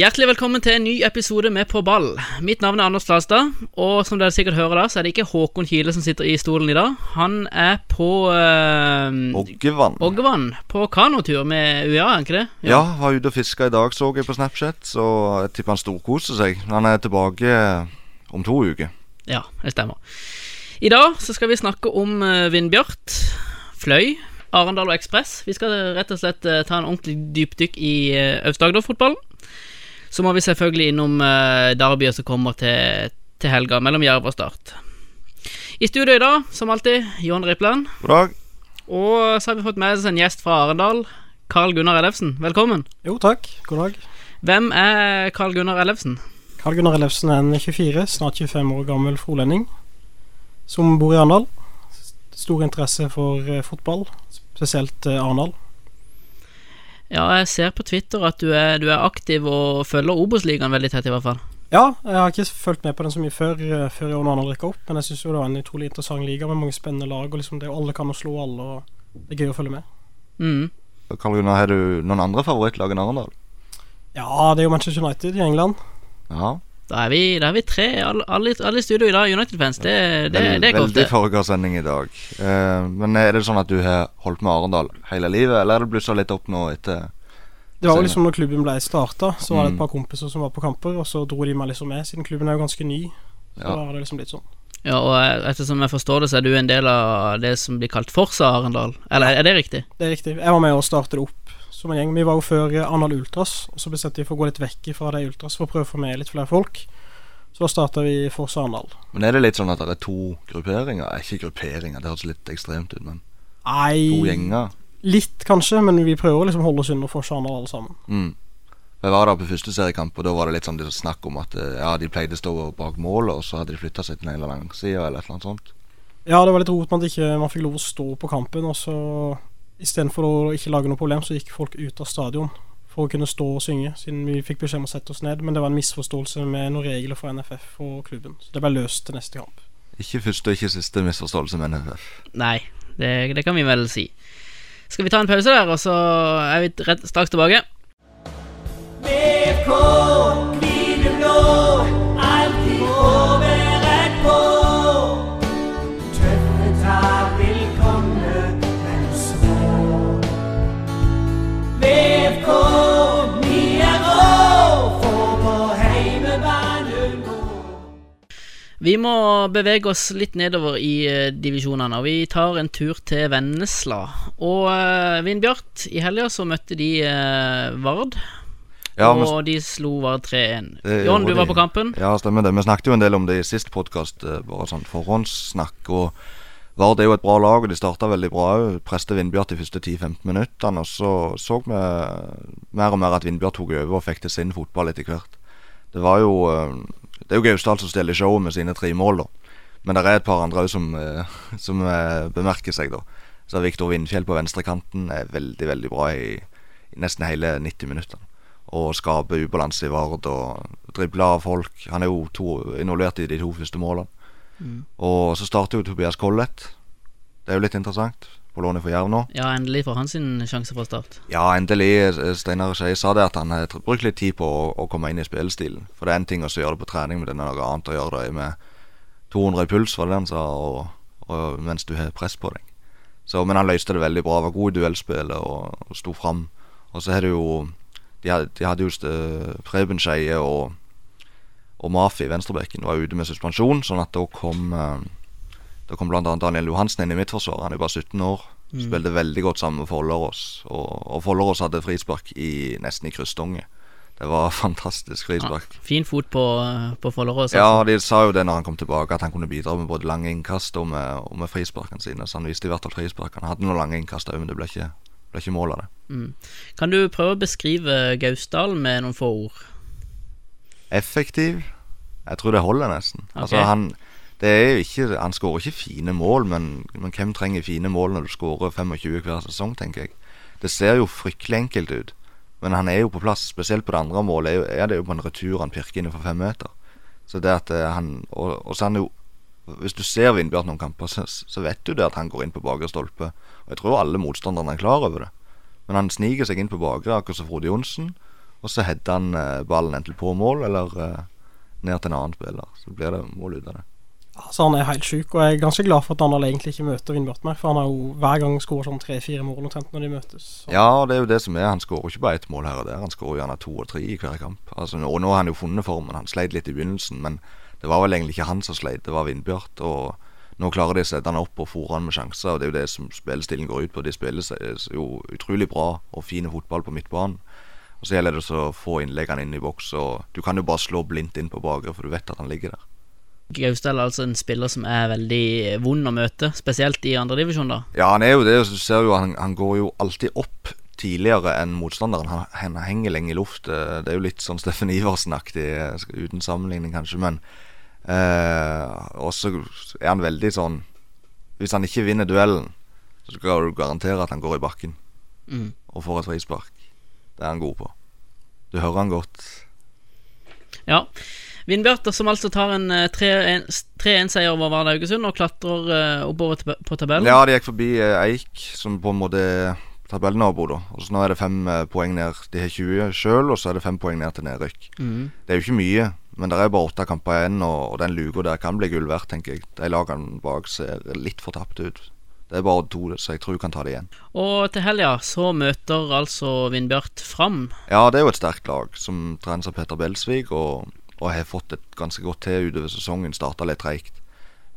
Hjertelig velkommen til en ny episode med På ball. Mitt navn er Anders Lastad, og som dere sikkert hører da, så er det ikke Håkon Kile som sitter i stolen i dag. Han er på øh, Oggevann. Oggevann, på kanotur med UiA, er ikke det? Ja, var ute og fiska i dag, så jeg på Snapchat. Så jeg tipper han storkoser seg. Han er tilbake om to uker. Ja, det stemmer. I dag så skal vi snakke om uh, Vindbjart, Fløy, Arendal og Ekspress. Vi skal rett og slett uh, ta en ordentlig dypdykk i Aust-Agder-fotballen. Så må vi selvfølgelig innom uh, derbyer som kommer til, til helga, mellom Jerv og Start. I studio i dag, som alltid, Jon Rippland. God dag. Og så har vi fått med oss en gjest fra Arendal. Carl Gunnar Ellefsen, velkommen. Jo, takk. God dag. Hvem er Carl Gunnar Ellefsen? Carl Gunnar Ellefsen er en 24, snart 25 år gammel frolending som bor i Arendal. Stor interesse for eh, fotball, spesielt eh, Arendal. Ja, jeg ser på Twitter at du er, du er aktiv og følger Obos-ligaen veldig tett, i hvert fall. Ja, jeg har ikke fulgt med på den så mye før, eh, før i år når Arendal rykka opp, men jeg syns det var en utrolig interessant liga med mange spennende lag, og liksom det alle kan slå alle, og det er gøy å følge med. Mm. Karl Gunnar, har du noen andre favorittlag enn Arendal? Ja, det er jo Manchester United i England. Ja. Da er vi, da er vi tre, alle, alle, alle i studio i dag, United-fans. Det, det, Vel- det er ikke Veldig ofte. forrige i dag. Uh, men er det sånn at du har holdt med Arendal hele livet, eller er det blussa litt opp nå etter Det var jo liksom når klubben ble starta, så var det Mm. et par kompiser som var på kamper, og så dro de meg liksom med, siden klubben er jo ganske ny. Så Ja. da har det liksom blitt sånn. Ja, og eh, ettersom jeg forstår det, så er du en del av det som blir kalt Forsa Arendal. Eller er det riktig? Det er riktig. Jeg var med og startet det opp som en gjeng. Vi var jo før eh, Arendal Ultras, og så bestemte vi for å gå litt vekk fra det Ultras for å prøve å få med litt flere folk. Så da starta vi Forsa Arendal. Men er det litt sånn at det er to grupperinger? Ikke grupperinger, det høres litt ekstremt ut, men Nei, to gjenger? litt kanskje, men vi prøver liksom å holde oss under Forsa Arendal alle sammen. Mm. Jeg var der på første seriekamp, og da var det litt sånn snakk om at eh, ja, de pleide å stå bak målet, og så hadde de flytta seg til den langsida eller et eller annet sånt. Ja, det var litt rot med at ikke man fikk lov å stå på kampen, og så istedenfor å ikke lage noe problem, så gikk folk ut av stadion for å kunne stå og synge, siden vi fikk beskjed om å sette oss ned. Men det var en misforståelse med noen regler fra NFF og klubben, så det ble løst til neste kamp. Ikke første og ikke siste misforståelse med NFF. Nei, det, det kan vi vel si. Skal vi ta en pause der, og så er vi rett, straks tilbake? Vi må bevege oss litt nedover i eh, divisjonene, og vi tar en tur til Vennesla. Og uh, Vindbjart, i helga så møtte de uh, Vard, Ja, men, og de slo Vard 3-1. Det Jon, du var på kampen? ja, stemmer det. Vi snakket jo en del om det i sist podkast, bare sånn forhåndssnakk. Og Vard er jo et bra lag, og de starta veldig bra òg. Preste Vindbjart de første 10-15 minuttene. Og så så vi mer og mer at Vindbjart tok over og fikk til sin fotball etter hvert. Det var jo Det er jo Gausdal som stiller showet med sine tre mål, da. Men det er et par andre òg som, eh, som eh, bemerker seg, da. Så Viktor Vindfjell på venstrekanten er veldig, veldig bra i, i nesten hele 90 minutter. Og skaper ubalanse i Vard og dribler av folk. Han er jo to, involvert i de to første målene. Og så starter jo Tobias Collett. Det er jo litt interessant. På lånet for Jerv nå. Ja, endelig får han sin sjanse fra start. Ja, endelig. eh, Steinar Skei sa det at han har brukt litt tid på å, å komme inn i spillestilen. For det er en ting å gjøre det på trening, men det er noe annet å gjøre det med 200 i puls, var det det han sa, og, og mens du har press på deg. Så, men han løste det veldig bra. Var god i duellspillet og, og sto fram. Og så har du jo De hadde, de hadde jo Preben Skeie og, og Mafi, venstrebekken, var ute med suspensjon, sånn at da kom eh, Da kom annet Daniel Johansen inn i mitt forsvar. Han er bare 17 år. Spilte veldig godt sammen med Follerås. Og, og Follerås hadde frispark i, nesten i kryssstonget. Det var fantastisk Ja, fin fot på, på Follerås. Ja, altså. de sa jo det når han kom tilbake, at han kunne bidra med både lange innkast og med, og med frisparkene sine. Så han viste i hvert fall frispark. Han hadde noen lange innkast òg, men det ble ikke, ble ikke mål av det. Mm. Kan du prøve å beskrive Gausdal med noen få ord? Effektiv. Jeg tror det holder nesten. Altså han Det er jo ikke, Han skårer ikke fine mål, men, men hvem trenger fine mål når du skårer 25 hver sesong, tenker jeg. Det ser jo fryktelig enkelt ut, men han er jo på plass. Spesielt på det andre målet er, det jo på en retur han pirker innenfor fem meter. Så det at eh, han Og, og så han jo Hvis du ser Vindbjart noen kamper, så, så vet du det at han går inn på bakre stolpe. Og jeg tror alle motstanderne er klar over det. Men han sniker seg inn på bakre, akkurat som Frode Johnsen. Og så header han eh, ballen enten på mål eller eh, ned til en annen spiller. Så blir det mål ut av det. Altså Han er helt sjuk, og jeg er ganske glad for at Arendal egentlig ikke møter Vindbjart mer. For han har jo hver gang skåret sånn tre-fire mål omtrent når de møtes. Så. Ja, og det er jo det som er. Han skårer ikke bare ett mål her og der. Han skårer gjerne to og tre i hver kamp. Altså, og nå har han jo funnet formen. Han sleit litt i begynnelsen, men det var vel egentlig ikke han som sleit, det var Vindbjart. Og nå klarer de å sette han opp og fòre han med sjanser, og det er jo det som spillestilen går ut på. De spiller seg jo utrolig bra og fine fotball på midtbanen. Og så gjelder det å få innleggene inn i boks, og du kan jo bare slå blindt inn på bakre, for du vet at han ligger der. Gausdal er altså en spiller som er veldig vond å møte, spesielt i andredivisjon, da. Ja, han er jo det. Du ser jo han, han går jo alltid opp tidligere enn motstanderen. Han, han henger lenge i luft. Eh, Det er jo litt sånn Steffen Iversen-aktig, eh, uten sammenligning kanskje, men eh, også er han veldig sånn Hvis han ikke vinner duellen, så skal du garantere at han går i bakken Mm. og får et frispark. Det er han god på. Du hører han godt. Ja. Vindbjart, som altså tar en eh, 3-1-seier over Vard Haugesund og klatrer eh, oppover på tabellen. Ja, de gikk forbi eh, Eik, som på en måte er tabellnabo, da. Og så nå er det fem eh, poeng ned. De har 20 sjøl, og så er det fem poeng ned til nedrykk. Mm. Det er jo ikke mye, men det er bare åtte kamper igjen, og, og den luka der kan bli gull verdt, tenker jeg. De lagene bak ser litt fortapte ut. Det er bare to, så jeg tror jeg kan ta det igjen. Og til helga så møter altså Vindbjart Fram. Ja, det er jo et sterkt lag, som trenes av Peter Belsvik, og, og har fått et ganske godt til utover sesongen. Starta litt treigt.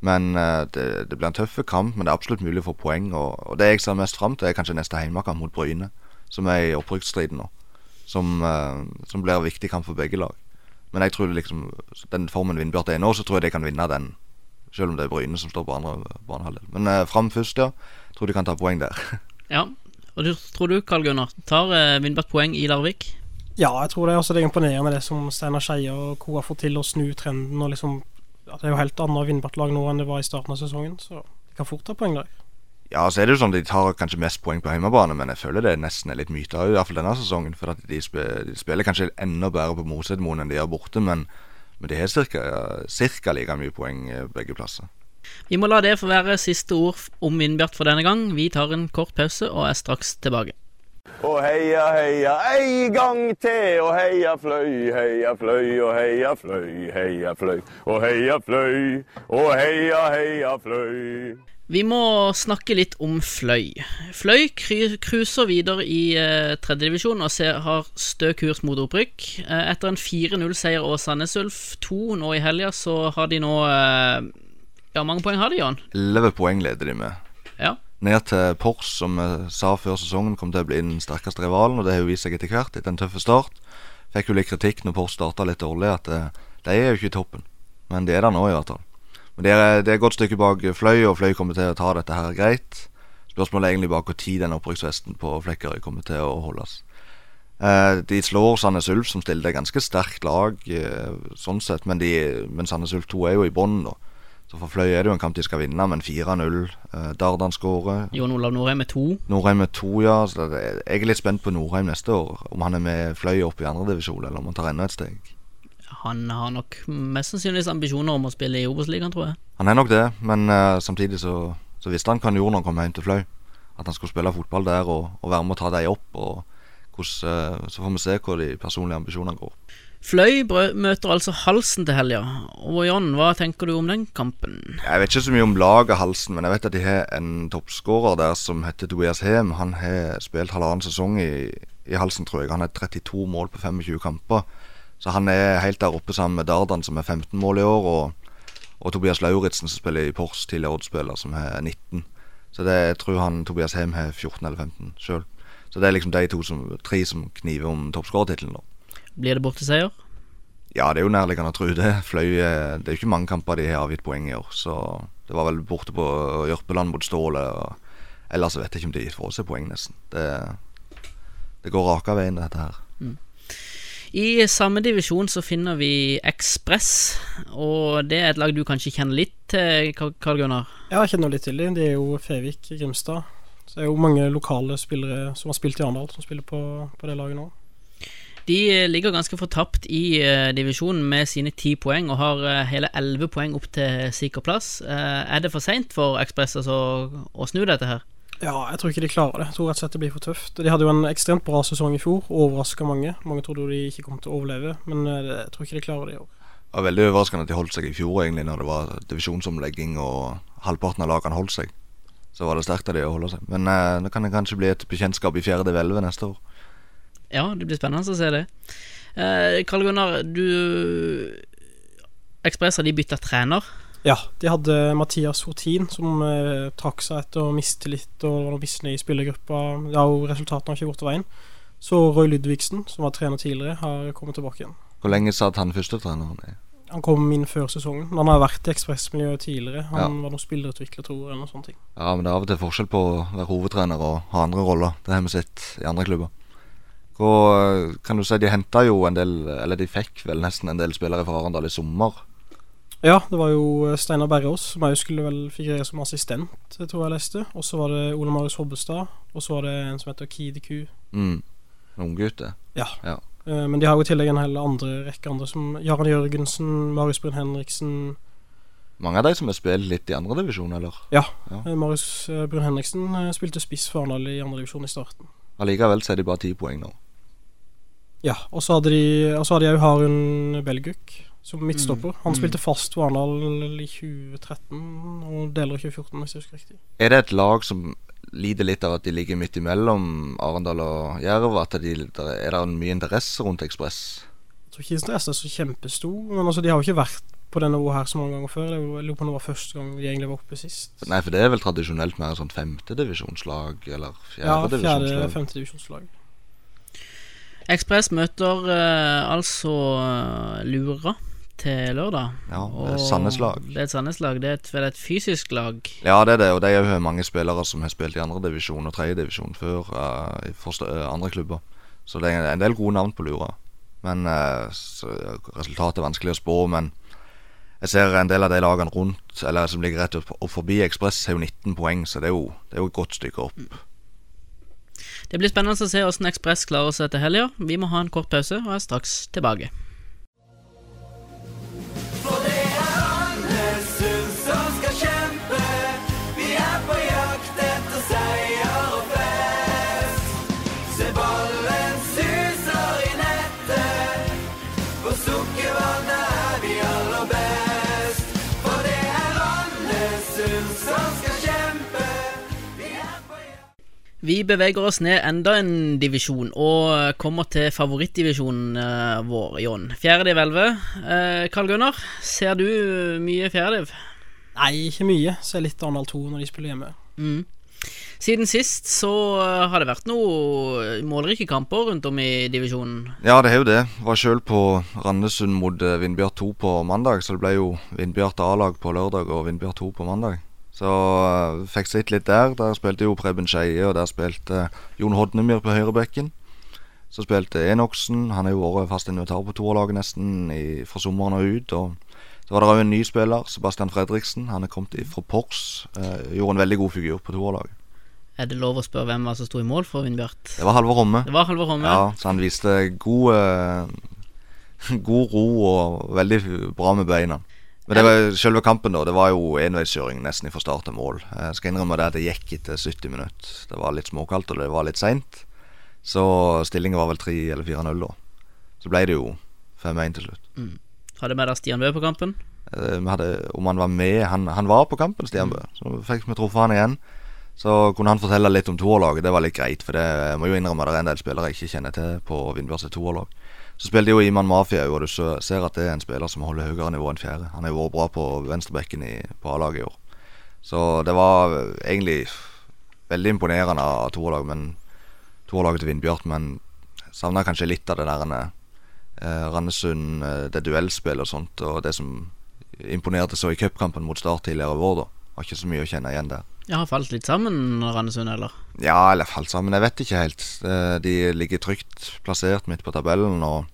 Men eh, det, det blir en tøff kamp, men det er absolutt mulig å få poeng. Og, og det jeg ser mest fram til, er kanskje neste hjemmekamp mot Bryne, som er i opprykksstriden nå. Som, eh, som blir en viktig kamp for begge lag. Men jeg tror liksom den formen Vindbjart er i nå, så tror jeg de kan vinne den. Selv om det er Bryne som står på andre banehalvdel. Men eh, fram først, ja. Tror de kan ta poeng der. Ja. Og du, tror du, Karl Gunnar, tar eh, Vindbjart poeng i Larvik? Ja, jeg tror det. Altså, det er imponerende det som Steinar Skeie og co. har fått til å snu trenden. og liksom ja, Det er jo helt annet Vindbjart-lag nå enn det var i starten av sesongen, så de kan fort ta poeng der. Ja, så er det jo sånn De tar kanskje mest poeng på hjemmebane, men jeg føler det nesten er litt myte òg, iallfall denne sesongen. For at de, spiller, de spiller kanskje enda bedre på Mosedmoen enn de gjør borte, men, men de har ca. like mye poeng eh, begge plasser. Vi må la det få være siste ord om Vindbjart for denne gang. Vi tar en kort pause og er straks tilbake. Og heia, heia, ei gang til, og heia fløy, heia fløy, og heia fløy, heia fløy, og heia fløy, og heia, heia fløy. Vi må snakke litt om Fløy. Fløy cruiser videre i eh, tredjedivisjon og ser, har stø kurs mot opprykk. Eh, etter en 4-0-seier over Sandnes Ulf 2 nå i helga, så har de nå eh, Ja, mange poeng har de, Jan? Elleve poeng leder de med. Ja. Ned til Pors, som vi sa før sesongen kom til å bli den sterkeste rivalen, og det har jo vist seg etter hvert, etter en tøff start. Fikk jo litt kritikk når Pors starta litt dårlig, at eh, de er jo ikke i toppen. Men de er der nå, i hvert fall. Men det er, det er et godt stykke bak Fløy, og Fløy kommer til å ta dette her greit. Spørsmålet er egentlig bare når den opprykksvesten på Flekkerøy kommer til å holdes. Eh, de slår Sandnes Ulf, som stiller et ganske sterkt lag, eh, sånn sett, men, de, men Sandnes Ulf 2 er jo i bånn. Så for Fløy er det jo en kamp de skal vinne, men 4-0. Eh, Dardan skårer. Jon Olav Norheim med to. Nordheim med to, ja. Så det, jeg er litt spent på Nordheim neste år. Om han er med Fløy opp i andredivisjon, eller om han tar enda et steg. Han har nok mest sannsynligvis ambisjoner om å spille i Obos-ligaen, tror jeg. Han er nok det, men eh, samtidig så, så visste han hva han gjorde når han kom hjem til Fløy. At han skulle spille fotball der og, og være med å ta dem opp. Og hvordan, eh, så får vi se hvor de personlige ambisjonene går. Fløy møter altså Halsen til helga. Og Jon, hva tenker du om den kampen? Jeg vet ikke så mye om laget Halsen, men jeg vet at de har en toppskårer der som heter Tobias Hem. Han har spilt halvannen sesong i, i Halsen, tror jeg. Han har 32 mål på 25 kamper. Så han er helt der oppe sammen med Dardan, som er 15 mål i år, og, og Tobias Lauritzen, som spiller i Pors, tidligere Odd-spiller, som har 19. Så det, jeg tror han Tobias Hem har 14 eller 15 sjøl. Så det er liksom de to som, tre som kniver om toppskårertittelen. Blir det borteseier? Ja, det er jo nærliggende å tro det. Fløy eh, Det er jo ikke mange kamper de har avgitt poeng i år, så det var vel borte på Jørpeland mot Ståle. Og ellers vet jeg ikke om de får seg poeng, nesten. Det, det går raka veien, dette her. I samme divisjon så finner vi Ekspress, og det er et lag du kanskje kjenner litt til, Karl Karl Gunnar? Ja, jeg kjenner litt til dem. Det er jo Fevik Grimstad. Så det er jo mange lokale spillere som har spilt i Arendal, som spiller på, på det laget nå. De eh, ligger ganske fortapt i eh, divisjonen med sine ti poeng, og har eh, hele elleve poeng opp til sikker plass. Er det for seint for Ekspress altså, å snu dette her? Ja, jeg tror ikke de klarer det. Jeg tror rett og slett det blir for tøft. De hadde jo en ekstremt bra sesong i fjor, og overraska mange. Mange trodde jo de ikke kom til å overleve, men jeg tror ikke de klarer det i år. Det var veldig overraskende at de holdt seg i fjor, egentlig, når det var divisjonsomlegging og halvparten av lagene holdt seg. Så var det sterkt av de å holde seg. Men eh, nå kan det kanskje bli et bekjentskap i fjerde 11 neste år. Ja, det blir spennende å se det. Eh, Karl Gunnar, du Ekspress har de bytta trener. Ja, de hadde Mathias Hortin, som eh, trakk seg etter mistillit og var misnøye i spillergruppa. Ja, og resultatene har ikke gått veien. Så Roy Ludvigsen, som var trener tidligere, har kommet tilbake igjen. Hvor lenge satt han førstetreneren? i? Han kom inn før sesongen. men Han har vært i ekspressmiljøet tidligere. Han Ja. var noen spillerutvikler, tror jeg, eller ting. Ja, men det er av og til forskjell på å være hovedtrener og ha andre roller. Det har vi sett i andre klubber. Hvor, kan du si De henta jo en del, eller de fikk vel nesten en del spillere fra Arendal i sommer. Ja, det var jo eh, Steinar Berrås, som òg skulle vel figurere som assistent, det tror jeg leste. Og så var det Ole Marius Hobbestad, og så var det en som heter Kid Q. Mm. En Unggutte. Ja. Ja. Eh, Men de har jo i tillegg en hel andre rekke andre, som Jarand Jørgensen, Marius Brun Henriksen Mange av de som har spilt litt i andredivisjon, eller? Ja, Ja. eh, Marius eh, Brun Henriksen eh, spilte spiss for Arendal i andredivisjon i starten. Allikevel så er de bare ti poeng nå. Ja, og så hadde de Og så hadde jeg jo Harun Belguk som midtstopper. Han Mm. spilte fast for Arendal i 2013 og deler av 2014, hvis jeg husker riktig. Er det et lag som lider litt av at de ligger midt imellom Arendal og Jerv? At de, der er det mye interesse rundt Ekspress? Jeg tror ikke interessen er så kjempestor, men altså, de har jo ikke vært på det nivået her så mange ganger før. Jeg lurer på om det var første gang de egentlig var oppe sist. Nei, for det er vel tradisjonelt mer et sånt femtedivisjonslag, eller Ja, fjerde-femtedivisjonslag. femtedivisjonslag. Ekspress møter eh, altså eh, Lura til lørdag. Ja, det er Sandnes-lag. Det er et Sandnes-lag. Det er et, vel et fysisk lag. Ja, det er det, og det er jo mange spillere som har spilt i andredivisjon og tredjedivisjon før uh, i første, eh, andre klubber. Så det er en del gode navn på Lura. Men så, resultatet er vanskelig å spå. Men jeg ser en del av de lagene rundt, eller som ligger rett opp, opp forbi Ekspress, har jo 19 poeng, så det er jo, det er jo et godt stykke opp. Det blir spennende å se hvordan Ekspress klarer seg til helga. Vi må ha en kort pause og er straks tilbake. Vi beveger oss ned enda en divisjon, og kommer til favorittdivisjonen eh, vår, Jon. Fjerde div 11. Eh, Karl Gunnar, ser du mye fjerde div? Nei, ikke mye. Ser litt Arendal 2 når de spiller hjemme. Mm. Siden sist så eh, har det vært noen målrike kamper rundt om i divisjonen. Ja, det er jo det. Var sjøl på Randesund mot eh, Vindbjart 2 på mandag, så det ble jo Vindbjart A-lag på lørdag og Vindbjart 2 på mandag. Så uh, fikk sett litt der. Der spilte jo Preben Skeie, og der spilte Jon Hodnemyr på høyrebekken. Så spilte Enoksen. Han har jo vært fast invitar på toerlaget nesten i, fra sommeren og ut. Og så var det òg en ny spiller, Sebastian Fredriksen. Han er kommet fra Pors. Uh, gjorde en veldig god figur på toerlaget. Er det lov å spørre hvem var som sto i mål for Vindbjart? Det var Halvor Homme. Det var Halvor Homme. Ja, så han viste god, uh, god ro og veldig bra med beina. Men det var selve kampen, da. Det var jo enveiskjøring nesten fra start til mål. Jeg skal innrømme det at det gikk etter 70 minutter. Det var litt småkaldt, og det var litt seint. Så stillingen var vel 3 eller 4-0 da. Så ble det jo 5-1 til slutt. Hadde med deg Stian Bø på kampen. Eh, hadde, om han var med Han, han var på kampen, Stian Bø. Så fikk vi truffet han igjen. Så kunne han fortelle litt om toerlaget. Det var litt greit, for det jeg må jo innrømme det er en del spillere jeg ikke kjenner til på Vindbjørns toerlag. Så spilte jo Iman Mafia, og du ser at det er en spiller som holder høyere nivå enn fjerde. Han har jo vært bra på venstrebekken i, på A-laget i år. Så det var egentlig veldig imponerende av toerlaget, men toerlaget til Vindbjart. Men savna kanskje litt av det der eh, Randesund, eh, det duellspillet og sånt, og det som imponerte så i cupkampen mot Start tidligere i vår, da. Var ikke så mye å kjenne igjen der. Jeg har falt litt sammen, Randesund, eller? Ja, eller falt sammen, jeg vet ikke helt. Eh, De ligger trygt plassert midt på tabellen, og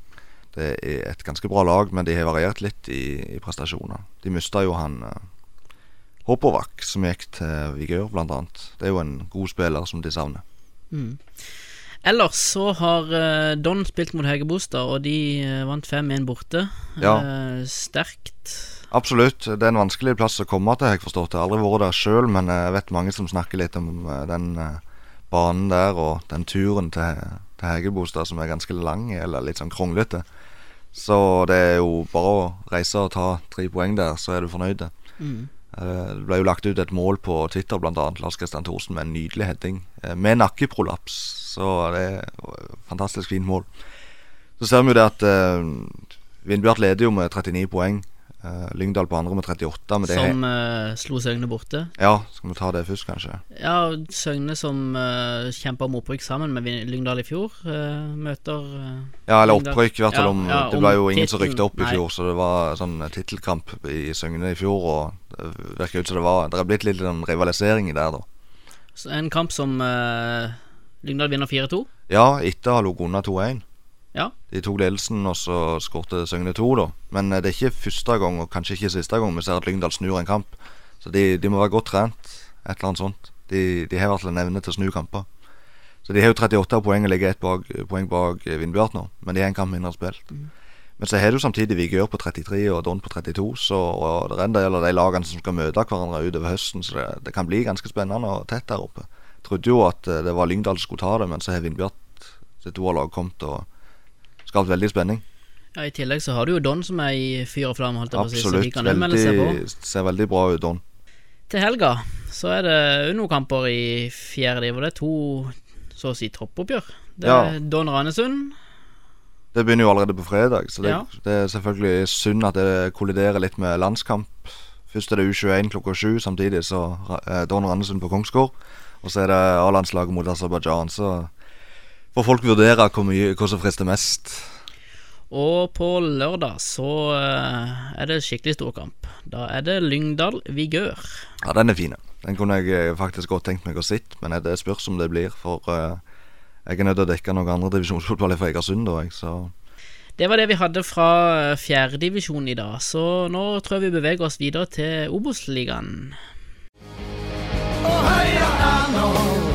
Det er et ganske bra lag, men de har variert litt i, i prestasjoner. De mista jo han Hopovak, Hopovac, som gikk til Vigør, annet. Det er jo en god spiller som de savner. Ellers så har eh, Don spilt mot Hegebostad, og de eh, vant 5-1 borte. Ja. Eh, sterkt. Absolutt. Det er en vanskelig plass å komme til, har jeg forstått. Jeg har aldri vært der sjøl, men jeg vet mange som snakker litt om eh, den eh, banen der og den turen til, til Hegebostad som er ganske lang, eller litt sånn kronglete. Så det er jo bare å reise og ta tre poeng der, så er du fornøyd. Mm. Eh, Det ble jo lagt ut et mål på Twitter, annet Lars Kristian Thorsen, med en nydelig heading. Med nakkeprolaps, så det er et fantastisk fint mål. Så ser vi jo det at Vindbjart leder jo med 39 poeng. Eh, Lyngdal på andre med 38. Men det er- Som uh, slo Søgne borte. Ja, skal vi ta det først, kanskje? Ja, Søgne som uh, kjempa om opprykk sammen med Lyngdal i fjor, uh, møter eh, Ja, eller opprykk, i hvert fall. Ja, om ja, Det ble jo ingen som rykte opp i Nei. fjor, så det var sånn tittelkamp i Søgne i fjor. Og det virker ut som det var Det er blitt litt en rivalisering i der, da. så en kamp som eh, Lyngdal vinner 4-2. Ja, etter å ha ligget unna 2-1. Ja. De tok ledelsen, og så skårte Søgne 2, da. Men eh, det er ikke første gang, og kanskje ikke siste gang, vi ser at Lyngdal snur en kamp. Så de, de må være godt trent, et eller annet sånt. De, de har i hvert fall en evne til å snu kamper. Så de har jo 38 poeng og ligger ett poeng bak eh, Vindbjart nå, men de har en kamp mindre spilt. Men så har du samtidig Vigør på 33 og Don på 32, så og det er en del av de lagene som skal møte hverandre utover høsten, så det, det kan bli ganske spennende og tett der oppe. Jeg Trodde jo at eh, det var Lyngdal som skulle ta det, men så har Vindbjart sitt O-lag kommet og skapt veldig spenning. Ja, I tillegg så har du jo Don som er i fyr og flamme, Absolutt. seg på. Veldig, ser veldig bra ut, Don. Til helga så er det Uno-kamper i fjerde div, og det er to så å si toppoppgjør. Det er Ja. Don Ranesund. Det begynner jo allerede på fredag, så det, Ja. det er selvfølgelig synd at det kolliderer litt med landskamp. Først er det U21 klokka sju, samtidig så eh, Don Randesund på Kongsgård. Og så er det A-landslaget mot Aserbajdsjan, så får folk vurdere hvor mye hva som frister mest. Og på lørdag så eh, er det skikkelig storkamp. Da er det Lyngdal Vigør. Ja, den er fin. Den kunne jeg eh, faktisk godt tenkt meg å sitte, men det spørs om det blir. For eh, jeg er nødt til å dekke noe divisjonsfotball fra Egersund, da, jeg, så Det var det vi hadde fra fjerdedivisjon i dag, så nå tror jeg vi beveger oss videre til Obos-ligaen. Oh, heia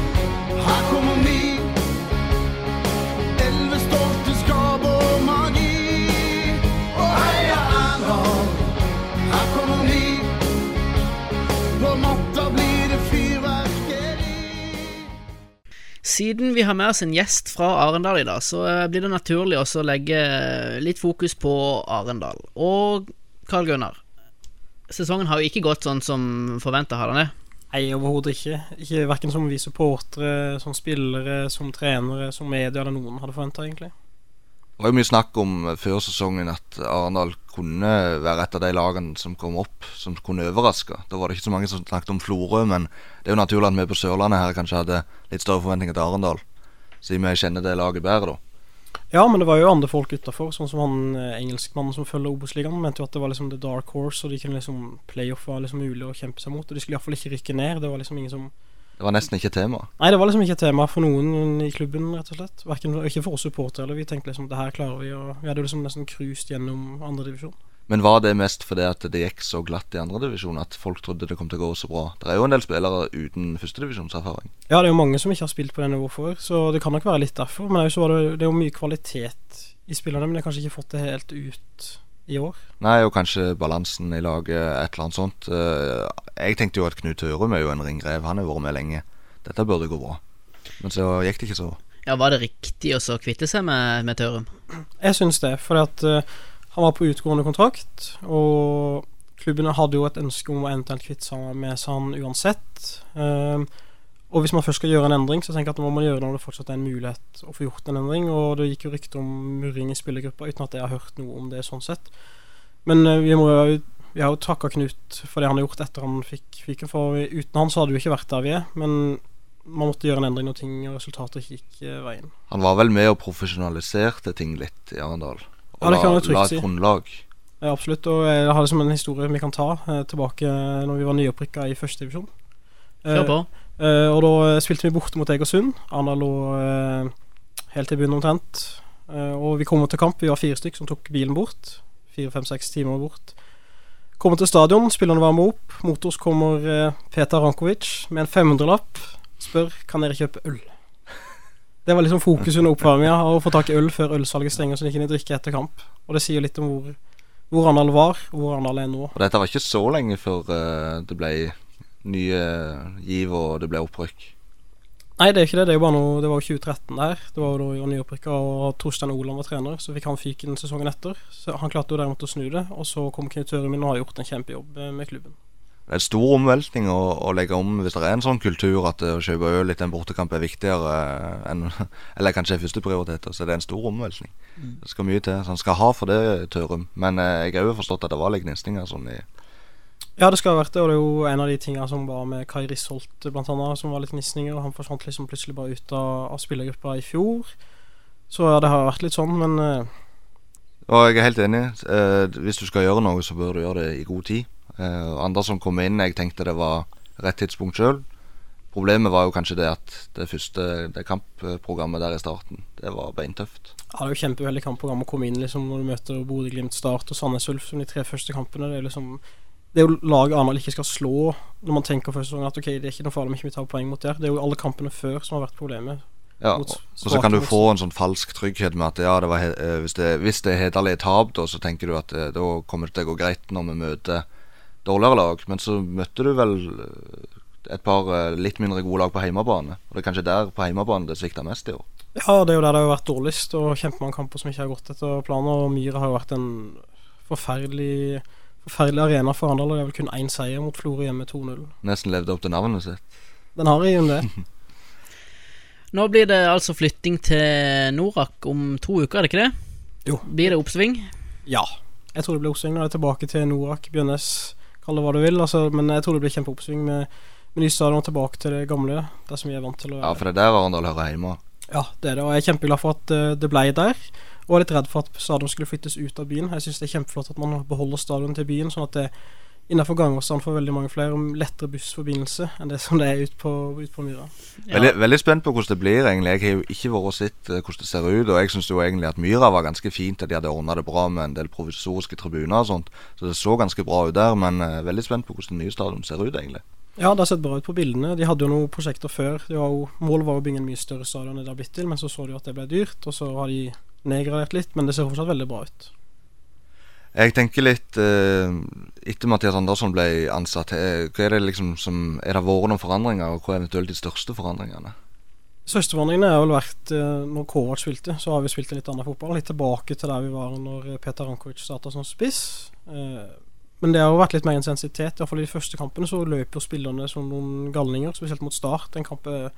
Siden vi har med oss en gjest fra Arendal i dag, så eh, blir det naturlig også å legge eh, litt fokus på Arendal. Og Karl Gunnar, sesongen har jo ikke gått sånn som forventa, har den det? Nei, overhodet ikke. ikke Verken som vi supportere, som spillere, som trenere, som media eller noen hadde forventa, egentlig. Det var jo mye snakk om eh, før sesongen at Arendal kunne være et av de lagene som kom opp, som kunne overraske. Da var det ikke så mange som snakket om Florø, men det er jo naturlig at vi på Sørlandet her kanskje hadde litt større forventninger til Arendal. Siden vi kjenner det laget bedre, da. Ja, men det var jo andre folk utafor, sånn som han eh, engelskmannen som følger Obos-ligaen. Mente jo at det var liksom the dark horse, og de kunne liksom playoff var liksom mulig å kjempe seg mot. Og de skulle iallfall ikke rykke ned. Det var liksom ingen som Det var nesten ikke tema. Nei, det var liksom ikke tema for noen i klubben, rett og slett. Hverken, ikke for oss supportere. Vi tenkte liksom det her klarer vi, og vi hadde jo liksom nesten cruised gjennom andredivisjon. Men var det mest fordi at det gikk så glatt i andredivisjon at folk trodde det kom til å gå så bra? Det er jo en del spillere uten førstedivisjonserfaring. Ja, det er jo mange som ikke har spilt på det nivået før, så det kan nok være litt derfor. Men så var det, det er jo mye kvalitet i spillerne, men de har kanskje ikke fått det helt ut i år. Nei, og kanskje balansen i laget, et eller annet sånt. Eh, Jeg tenkte jo at Knut Hørum er jo en ringrev. Han har vært med lenge. Dette burde gå bra. Men så gikk det ikke så. Ja, Var det riktig å så kvitte seg med, med Tørum? Jeg syns det, for at eh, han var på utgående kontrakt, og klubbene hadde jo et ønske om å eventuelt kvitte seg med han uansett. Um, og hvis man først skal gjøre en endring, så tenker jeg at nå må man gjøre det når det fortsatt er en mulighet å få gjort en endring. Og det gikk jo rykter om murring i spillergruppa, uten at jeg har hørt noe om det sånn sett. Men eh, vi må jo vi har jo takka Knut for det han har gjort etter han fikk fyken. For uten han så hadde vi ikke vært der vi er. Men man måtte gjøre en endring når ting og resultater ikke gikk eh, veien. Han var vel med og profesjonaliserte ting litt i Arendal. Og Ja, det kan la, trygt la et grunnlag. Ja, absolutt. Og jeg har det som en historie vi kan ta eh, tilbake når vi var nyopprykka i første divisjon. Kjør på. Eh, og da spilte vi borte mot Egersund. Arendal lå eh, helt i bunnen omtrent. Eh, og vi kommer til kamp. Vi var fire stykk som tok bilen bort. Fire, fem, seks timer bort. Kommer til stadion, spillerne varmer opp. Mot oss kommer eh, Peter Rankovic med en 500-lapp. Spør kan dere kjøpe øl. Det var liksom fokus under oppvarminga, å få tak i øl før ølsalget stenger, så de kunne drikke etter kamp. Og det sier litt om hvor, hvor Arendal var, og hvor Arendal er nå. Og dette var ikke så lenge før eh, det ble nye giv og det ble opprykk. Nei, det er ikke det. Det, er jo bare noe, det var jo 2013 der. Det var jo da vi var nyopprykka, og Torstein Oland var trener. Så fikk han fyken sesongen etter. Så Han klarte jo derimot å snu det. Og så kom Knut Tørum inn og har gjort en kjempejobb eh, med klubben. Det er en stor omveltning å, å legge om hvis det er en sånn kultur at eh, å kjøpe øl etter en bortekamp er viktigere eh, enn Eller kanskje førsteprioritet. Så det er en stor omveltning. Det skal mye til. Så han skal ha for det, Tørum. Men eh, jeg har jo forstått at det var litt gnisninger sånn i Ja, det skal ha vært det, og det er jo en av de tingene som var med Kai Risholt blant annet, som var litt gnisninger. Han forsvant liksom plutselig bare ut av, av spillergruppa i fjor. Så ja, det har vært litt sånn, men uh, Og jeg er helt enig. Uh, hvis du skal gjøre noe, så bør du gjøre det i god tid. Uh, andre som kom inn, jeg tenkte det var rett tidspunkt sjøl. Problemet var jo kanskje det at det første det kampprogrammet der i starten, det var beintøft. ja, det er jo kjempeuheldig kampprogram å komme inn liksom når du møter Bodø-Glimt, Start og Sandnes Ulf som de tre første kampene. Det er liksom det er jo laget Arendal ikke skal slå når man tenker første sesongen at ok, det er ikke noe farlig om ikke vi tar poeng mot der. Det er jo alle kampene før som har vært problemet. Ja, og og så kan du få en sånn falsk trygghet med at ja, det var eh, hvis, det, hvis det er hederlige tap, da, så tenker du at det, da kommer det til å gå greit når vi møter dårligere lag. Men så møtte du vel eh, et par eh, litt mindre gode lag på heimebane. Og det er kanskje der på heimebane det svikta mest i år. Ja, det er jo der det har vært dårligst, og kjempemange kamper som ikke har gått etter planen. Og Myra har jo vært en forferdelig Forferdelig arena for Arendal, og det er vel kun én seier mot Florø hjemme 2-0. Nesten levde opp til navnet sitt. Den har jeg jo det. Nå blir det altså flytting til Norak om to uker, er det ikke det? Jo. Blir det oppsving? Ja. Jeg tror det blir oppsving når det er tilbake til Norak, Bjørnes, kall det hva du vil. Altså, men jeg tror det blir kjempeoppsving med, med ny stadion og tilbake til det gamle. Det som vi er vant til å Ja, for det er der Arendal hører hjemme. Ja, det er det, og jeg er kjempeglad for at eh, det ble der. Og er litt redd for at stadion skulle flyttes ut av byen. Jeg syns det er kjempeflott at man beholder stadion til byen, sånn at det innenfor gangavstand for veldig mange flere om lettere bussforbindelse enn det som det er ut på, ut på Myra. Ja. Veldig, veldig spent på hvordan det blir. egentlig Jeg har jo ikke vært og sett eh, hvordan det ser ut. Og jeg syns jo egentlig at Myra var ganske fint, at de hadde ordna det bra med en del provisoriske tribuner og sånt. Så det så ganske bra ut der. Men uh, veldig spent på hvordan den nye stadion ser ut, egentlig. Ja, det har sett bra ut på bildene. De hadde jo noen prosjekter før. Var jo, målet var å bygge en mye større stadion enn det har blitt til, men så så de at det ble dyrt, og så har de nedgradert litt, men det ser fortsatt veldig bra ut. Jeg tenker litt eh, Etter Mathias Andersson ble ansatt, eh, hva er det liksom som Er det vært noen forandringer, og hva er eventuelt de største forandringene? Største forandringene har vel vært eh, når Kovac spilte, så har vi spilt en litt annen fotball. Litt tilbake til der vi var når eh, Peter Rankovic starta som spiss. Eh, men det har jo vært litt mer intensitet. Iallfall i de første kampene så løp jo spillerne som noen galninger, spesielt mot Start. En kamp eh,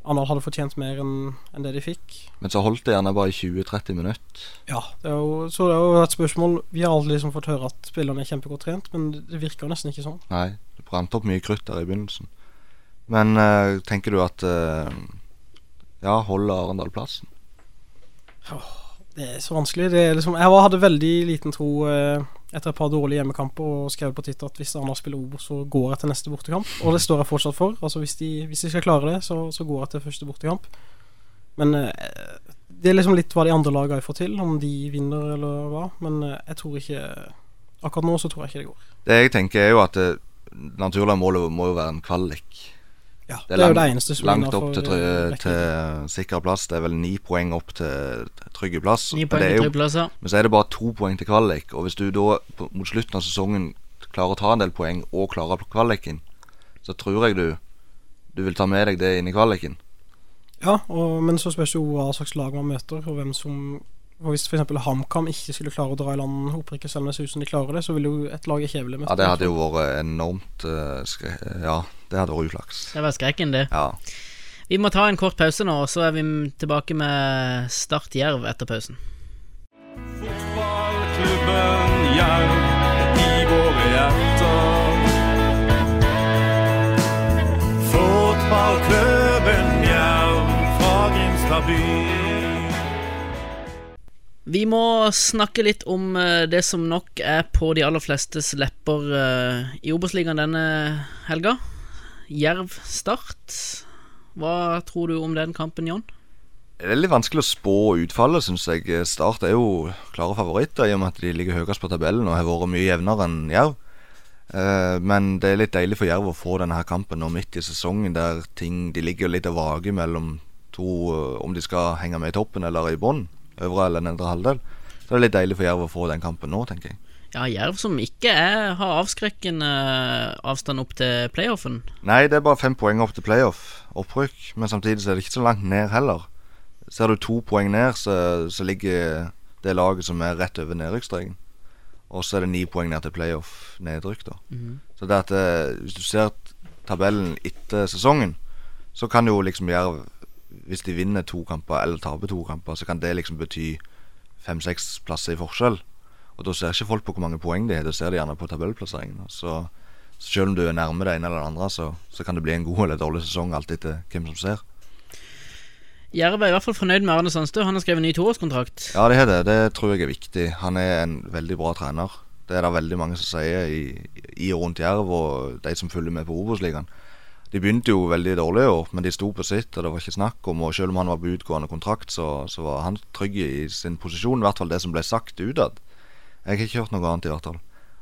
Arendal hadde fortjent mer enn en det de fikk. Men så holdt det gjerne bare i 20-30 minutter. Ja, det er jo, så det er jo et spørsmål Vi har aldri liksom fått høre at spillerne er kjempegodt trent, men det virker jo nesten ikke sånn. Nei, det brant opp mye krutt der i begynnelsen. Men eh, tenker du at eh, Ja, holder Arendal plassen? Åh, Det er så vanskelig. Det er liksom, jeg hadde veldig liten tro eh, etter et par dårlige hjemmekamper og skrev på Twitter at hvis Arendal spiller Obos, så går jeg til neste bortekamp. Og det står jeg fortsatt for. Altså Hvis de, hvis de skal klare det, så, så går jeg til første bortekamp. Men eh, det er liksom litt hva de andre lagene får til, om de vinner eller hva. Men eh, jeg tror ikke Akkurat nå så tror jeg ikke det går. Det jeg tenker, er jo at det naturlige målet må jo være en kvalik. Ja, Det det er er, jo langt- det eneste som er Langt opp til, til sikker plass. Det er vel ni poeng opp til trygge plass. Ni poeng det er til ja. Men så er det bare to poeng til kvalik. Og hvis du da mot slutten av sesongen klarer å ta en del poeng og klarer kvaliken, så tror jeg du du vil ta med deg det inn i kvaliken. Ja, og, men så spørs jo hva slags lag man møter, og hvem som og Hvis f.eks. HamKam ikke skulle klare å dra i land opprykket, selv om det ser ut som de klarer det, så ville jo et lag i Kjevle møtt Ja, det hadde jo vært enormt uh, skre Ja, det hadde vært uflaks. Det var skrekken, det. Ja. Vi må ta en kort pause nå, og så er vi tilbake med Start Jerv etter pausen. Fotballklubben Jerv i våre hjerter. Fotballklubben Jerv fra Grimstad by. Vi må snakke litt om eh, det som nok er på de aller flestes lepper eh, i Obos-ligaen denne helga. Jerv Start. Hva tror du om den kampen, Jon? Det er litt vanskelig å spå utfallet, syns jeg. Start er jo klare favoritter, i og med at de ligger høyest på tabellen og har vært mye jevnere enn Jerv. Eh, men det er litt deilig for Jerv å få denne kampen nå midt i sesongen, der ting De ligger litt vager mellom to eh, om de skal henge med i toppen eller i bånn. Øvre eller nedre halvdel. Så det er litt deilig for Jerv å få den kampen nå, tenker jeg. Ja, Jerv som ikke er, har avskrekkende avstand opp til playoffen. Nei, det er bare fem poeng opp til playoff, opprykk. Men samtidig så er det ikke så langt ned heller. Ser du to poeng ned, så, så ligger det laget som er rett over nedrykksstreken. Og så er det ni poeng ned til playoff, nedrykk, da. Så det at eh, hvis du ser tabellen etter sesongen, så kan jo liksom Jerv Hvis de vinner to kamper eller taper to kamper, så kan det liksom bety fem-seks plasser i forskjell. Og da ser ikke folk på hvor mange poeng de har, da ser de gjerne på tabellplasseringen. Så, så selv om du er nærme det ene eller det andre, så, så kan det bli en god eller dårlig sesong, alt etter hvem som ser. Jerv er i hvert fall fornøyd med Arne Sandstø. Han har skrevet ny toårskontrakt. Ja, det er det. Det tror jeg er viktig. Han er en veldig bra trener. Det er det veldig mange som sier i, i og rundt Jerv, og de som følger med på Obos-ligaen. De begynte jo veldig dårlig i år, men de sto på sitt, og det var ikke snakk om Og selv om han var på utgående kontrakt, så, så var han trygg i sin posisjon. I hvert fall det som ble sagt utad. Jeg har ikke hørt noe annet, i hvert fall.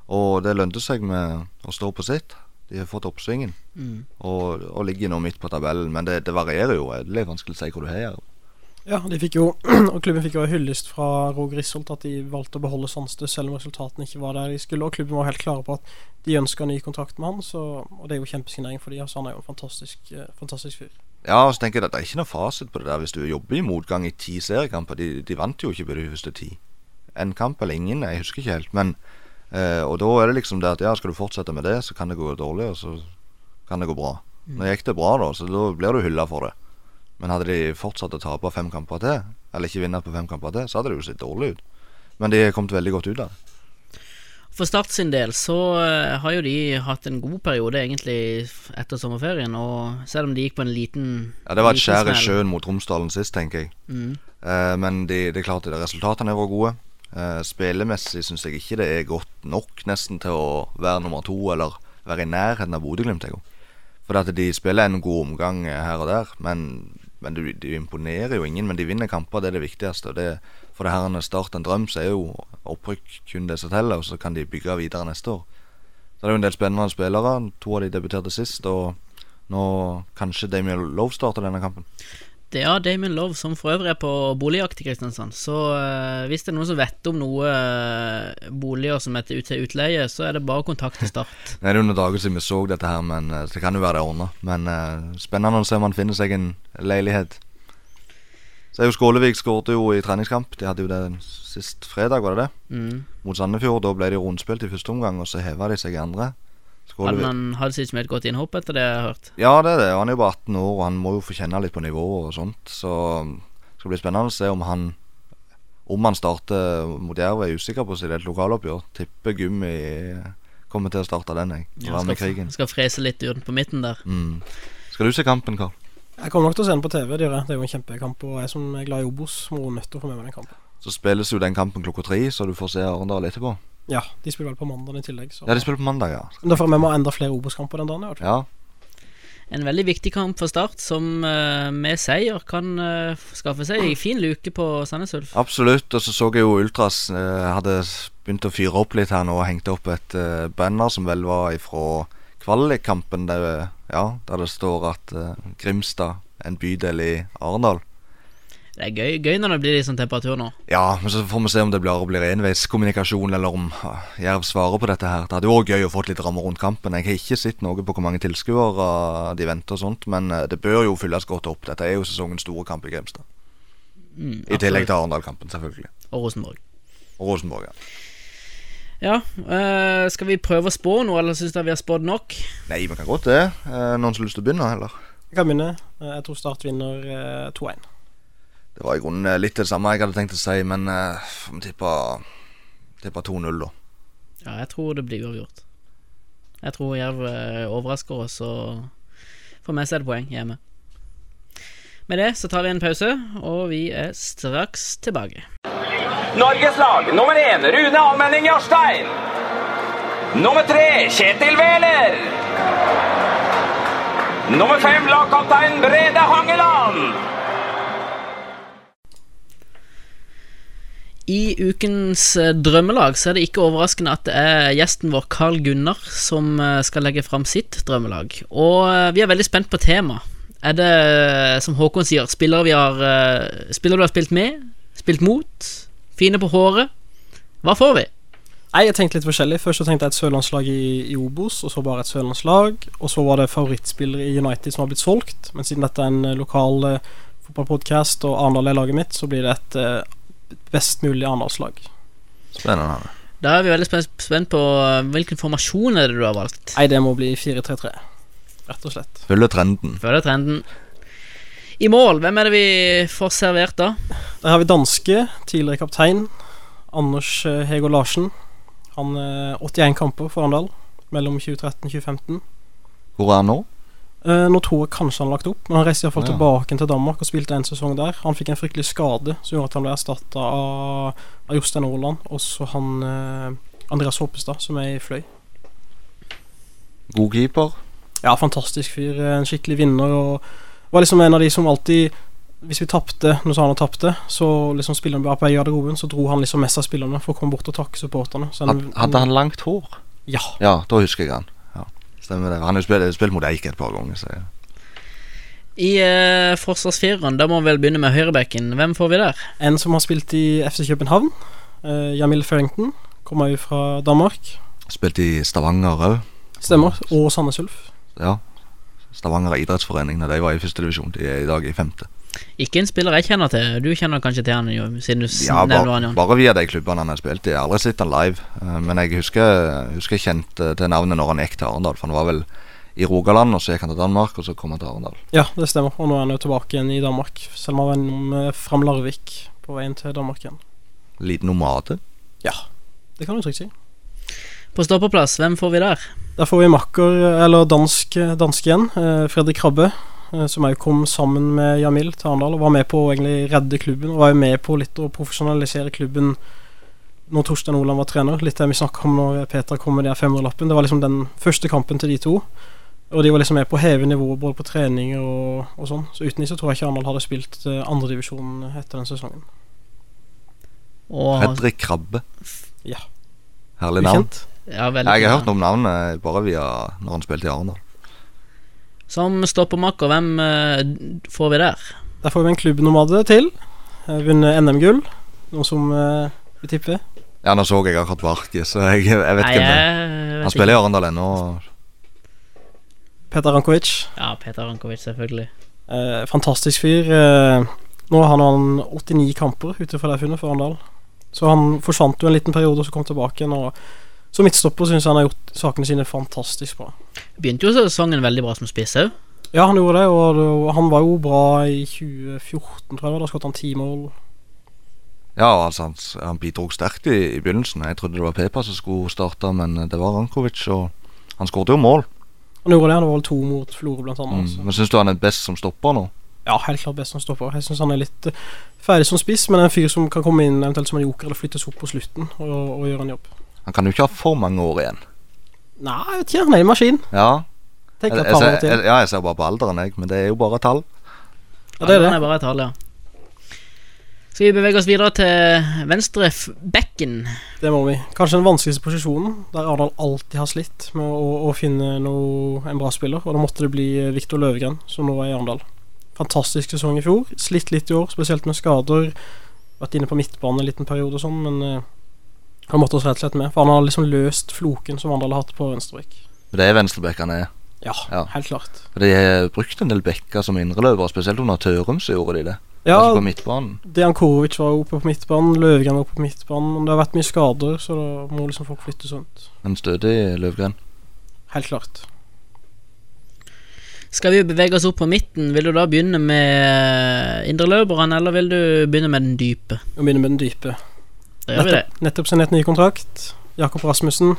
Og det lønte seg med å stå på sitt. De har fått oppsvingen og, og ligger nå midt på tabellen. Men det, det varierer jo. Det er vanskelig å si hvor du har. Ja, de fikk jo, og klubben fikk jo hyllest fra Roger Risholt at de valgte å beholde Sandstø selv om resultatene ikke var der de skulle. Og klubben var helt klare på at de ønska ny kontrakt med han, så, og det er jo kjempesignering for de, altså Han er jo en fantastisk, eh, fantastisk fyr. Ja, og så tenker jeg at Det er ikke noe fasit på det der hvis du jobber i motgang i ti seriekamper. De, de vant jo ikke på de første ti. En kamp eller ingen, jeg husker ikke helt. Men eh, Og da er det liksom det at ja, skal du fortsette med det, så kan det gå dårlig, og så kan det gå bra. Nå gikk det bra, da, så da blir du hylla for det. Men hadde de fortsatt å tape fem kamper til, eller ikke vinne på fem kamper til, så hadde det jo sett dårlig ut. Men de har kommet veldig godt ut av det. For Start sin del så eh, har jo de hatt en god periode egentlig etter sommerferien, og selv om de gikk på en liten Ja, Det var et skjær i sjøen mot Romsdalen sist, tenker jeg. Mm. Eh, men de, det er klart at resultatene var gode. Eh, spillemessig syns jeg ikke det er godt nok nesten til å være nummer to eller være i nærheten av Bodø-Glimt. For at de spiller en god omgang eh, her og der, men, men de, de imponerer jo ingen. Men de vinner kamper, det er det viktigste. Og det, for det her Start en drøm, så er jo opprykk kun det som teller, og så kan de bygge videre neste år. Så det er jo en del spennende spillere. To av de debuterte sist, og nå kanskje Damien Love starter denne kampen. Det er Damien Love, som for øvrig er på boligjakt i Kristiansand. Så eh, hvis det er noen som vet om noe eh, boliger som er til ut- utleie, så er det bare å kontakte Start. Det er noen dager siden vi så dette her, men eh, det kan jo være det ordna. Men eh, spennende å se om han finner seg en leilighet. Så er jo Skålevik skårte jo i treningskamp. De hadde jo det sist fredag, var det det? Mm. Mot Sandefjord. Da ble de rundspilt i første omgang, og så heva de seg i andre. Hadde Skålevik. han hadde sikkert som et godt innhopp etter det jeg har hørt. Ja, det er det. Han er jo bare 18 år, og han må jo få kjenne litt på nivået og sånt. Så det skal bli spennende å se om han Om han starter mot Jerv, er usikker på sitt lokaloppgjør. Tipper Gummi kommer til å starte den, jeg. Ja, med skal, krigen. skal frese litt uten på midten der. Mm. Skal du se kampen, Karl? Jeg kommer nok til å se den på TV, det. Det er jo en kjempekamp, og jeg som er glad i Obos, må nødt til å få med meg den kampen. Så spilles jo den kampen klokka tre, så du får se Arendal etterpå. Ja, de spiller vel på mandag i tillegg, så Ja, de spiller på mandag, ja. Da får vi med enda flere Obos-kamper den dagen. i hvert fall. Ja, En veldig viktig kamp for Start, som uh, med seier kan uh, skaffe seg en fin luke på Sandnes Ulf. absolutt. Og så så jeg jo Ultras uh, hadde begynt å fyre opp litt her nå og hengte opp et uh, banner som vel var ifra kvalikkampen, der, ja, der det står at Grimstad, en bydel i Arendal Det er gøy, gøy når det blir liksom temperatur nå. Ja, men så får vi se om det blir, blir enveiskommunikasjon, eller om Jerv svarer på dette her. Det hadde jo òg gøy å få litt rammer rundt kampen. Jeg har ikke sett noe på hvor mange tilskuere de venter og sånt, men eh, det bør jo fylles godt opp. Dette er jo sesongens store kamp i Grimstad. Mm, I tillegg til Arendal-kampen, selvfølgelig. Og Rosenborg. Og Rosenborg, ja. Ja, eh, skal vi prøve å spå noe, eller syns dere vi har spådd nok? Nei, vi kan godt det. Eh, noen som har lyst til å begynne, heller? Jeg kan begynne. Jeg tror Start vinner eh, 2-1. Det var i grunnen eh, litt det samme jeg hadde tenkt å si, men uh, vi tipper tipper 2-0, da. Ja, jeg tror det blir uavgjort. Jeg tror Jerv eh, overrasker oss, og for meg seg det poeng hjemme. Med det så tar vi en pause, og vi er straks tilbake. Norges lag nummer én Rune Almenning Jarstein. Nummer tre Kjetil Wæler. Nummer fem lagkaptein Brede Hangeland. I ukens eh, drømmelag så er det ikke overraskende at det er gjesten vår Carl Gunnar som eh, skal legge fram sitt drømmelag. Og eh, vi er veldig spent på tema. Er det, eh, som Håkon sier, spillere vi har eh, Spillere du har spilt med, spilt mot, fine på håret? Hva får vi? Nei, jeg tenkte litt forskjellig. Først så tenkte jeg et sørlandslag i, i Obos, og så bare et sørlandslag. Og så var det favorittspillere i United som har blitt solgt. Men siden dette er en eh, lokal uh, fotballpodkast, og Arendal er laget mitt, så blir det et eh, best mulig Arendalslag. Spennende. Da er vi veldig spent, på eh, hvilken formasjon er det du har valgt. Nei, det må bli 4-3-3. Rett og slett. Følger trenden. Følger trenden. I mål, hvem er det vi får servert da? Der har vi danske, tidligere kaptein, Anders eh, Hego Larsen. Han er 81 kamper for Arendal mellom 2013 og 2015. Hvor er han nå? Eh, nå tror jeg kanskje han har lagt opp, men han reiste iallfall Ja. tilbake til Danmark og spilte en sesong der. Han fikk en fryktelig skade som gjorde at han ble erstatta av, av Jostein Aaland og så han uh, Andreas Hoppestad, som er i Fløy. God keeper. Ja, fantastisk fyr. eh, En skikkelig vinner. Og var liksom en av de som alltid Hvis vi tapte, når han tapte, så liksom spillerne ble på i garderoben, så dro han liksom mest av spillerne for å komme bort og takke supporterne. Hadde han langt hår? Ja. Ja, da husker jeg han. Stemmer det. Han har jo spilt, spilt mot Eik et par ganger. Så ja. I eh, forsvarsfireren, da må vi vel begynne med høyrebekken. Hvem får vi der? En som har spilt i FC København, eh, Jamil Farrington, kommer jo fra Danmark. Spilt i Stavanger òg. Stemmer. Og Sandnes Ulf. Ja. Stavanger idrettsforening, da de var i første divisjon. De er i dag i femte. Ikke en spiller jeg kjenner til. Du kjenner kanskje til han, jo, siden du Ja, nevner han, Jan. bare via de klubbene han har spilt i. Jeg har aldri sett han live. eh, Men jeg husker, husker jeg kjente til navnet når han gikk til Arendal. For han var vel i Rogaland, og så gikk han til Danmark, og så kom han til Arendal. Ja, det stemmer. Og nå er han jo tilbake igjen i Danmark. Selv om han var innom Fram Larvik på veien til Danmark igjen. Liten nomade. Ja, det kan du trygt si. På stoppeplass, hvem får vi der? Der får vi makker, eller dansk, dansk igjen, eh, Fredrik Krabbe. Eh, Som òg kom sammen med Jamil til Arendal og var med på å egentlig redde klubben. Og var jo med på litt å profesjonalisere klubben når Torstein Oland var trener. Litt det vi snakka om når Peter kom med de 500-lappen. Det var liksom den første kampen til de to. Og de var liksom med på å heve nivået både på trening og, og sånn. Så uten de så tror jeg ikke Arendal hadde spilt uh, andredivisjon etter den sesongen. Og, Fredrik Krabbe. Ja. Herlig navn. Ja, Jeg har hørt om navnet bare via når han spilte i Arendal. Som stoppermakker, hvem eh, får vi der? Der får vi en klubbnomade til. Eh, Vunnet NM-gull. Noe som uh, vi tipper. Ja, nå så jeg akkurat Varki, så jeg, jeg vet Nei, ikke om det jeg Han spiller i Arendal ennå. Peter Rankovic. Ja, Peter Rankovic, selvfølgelig. Eh, fantastisk fyr. Eh, nå har han 89 kamper ute fra det funnet for Arendal. Så han forsvant jo en liten periode og så kom tilbake igjen. Og som midtstopper syns han har gjort sakene sine fantastisk bra. Begynte jo sesongen veldig bra som spiss òg. Ja, han gjorde det, og han var jo bra i 2014, tror jeg. Da skåret han ti mål. Ja, altså han, han bidro sterkt i, i begynnelsen. Jeg trodde det var Pepa som skulle starte, men det var Rankovic, og han skåret jo mål. Han gjorde det, han var vel to mot Florø, blant annet. Mm. så- Men syns du han er best som stopper nå? Ja, helt klart best som stopper. Jeg syns han er litt eh, ferdig som spiss, men en fyr som kan komme inn eventuelt som en joker eller flyttes opp på slutten og, og gjøre en jobb. Han kan jo ikke ha for mange år igjen. Nei, jeg vet ikke. Han er en maskin. Ja, Jeg, jeg, jeg, ser, ja, jeg ser bare på alderen, jeg, men det er jo bare tall. Ja, det er det. Er bare tall, ja. Skal vi bevege oss videre til venstre bekken? Det må vi. Kanskje den vanskeligste posisjonen, der Arendal alltid har slitt med å, å finne noe, en bra spiller. Og da måtte det bli eh, Viktor Løvgren, som nå er i Arendal. Fantastisk sesong i fjor. Slitt litt i år, spesielt med skader. Vært inne på midtbane en liten periode og sånn, men eh, han måtte oss rett og slett med. For han har liksom løst floken som Vandal har hatt på venstrebekk. Det er venstreback han er. Ja, Ja. helt klart. For De har brukt en del bekker som indreløpere, spesielt under Tørum så gjorde de det. Ja, Altså på midtbanen. Dejan Korovic var oppe på midtbanen, Løvgren var oppe på midtbanen. Men det har vært mye skader, så da må liksom folk flyttes rundt. En stødig Løvgren. Helt klart. Skal vi bevege oss opp på midten, vil du da begynne med indreløperne, eller vil du begynne med den dype? Vi begynner med den dype. Da gjør vi det. Nettopp, nettopp signert ny kontrakt. Jakob Rasmussen.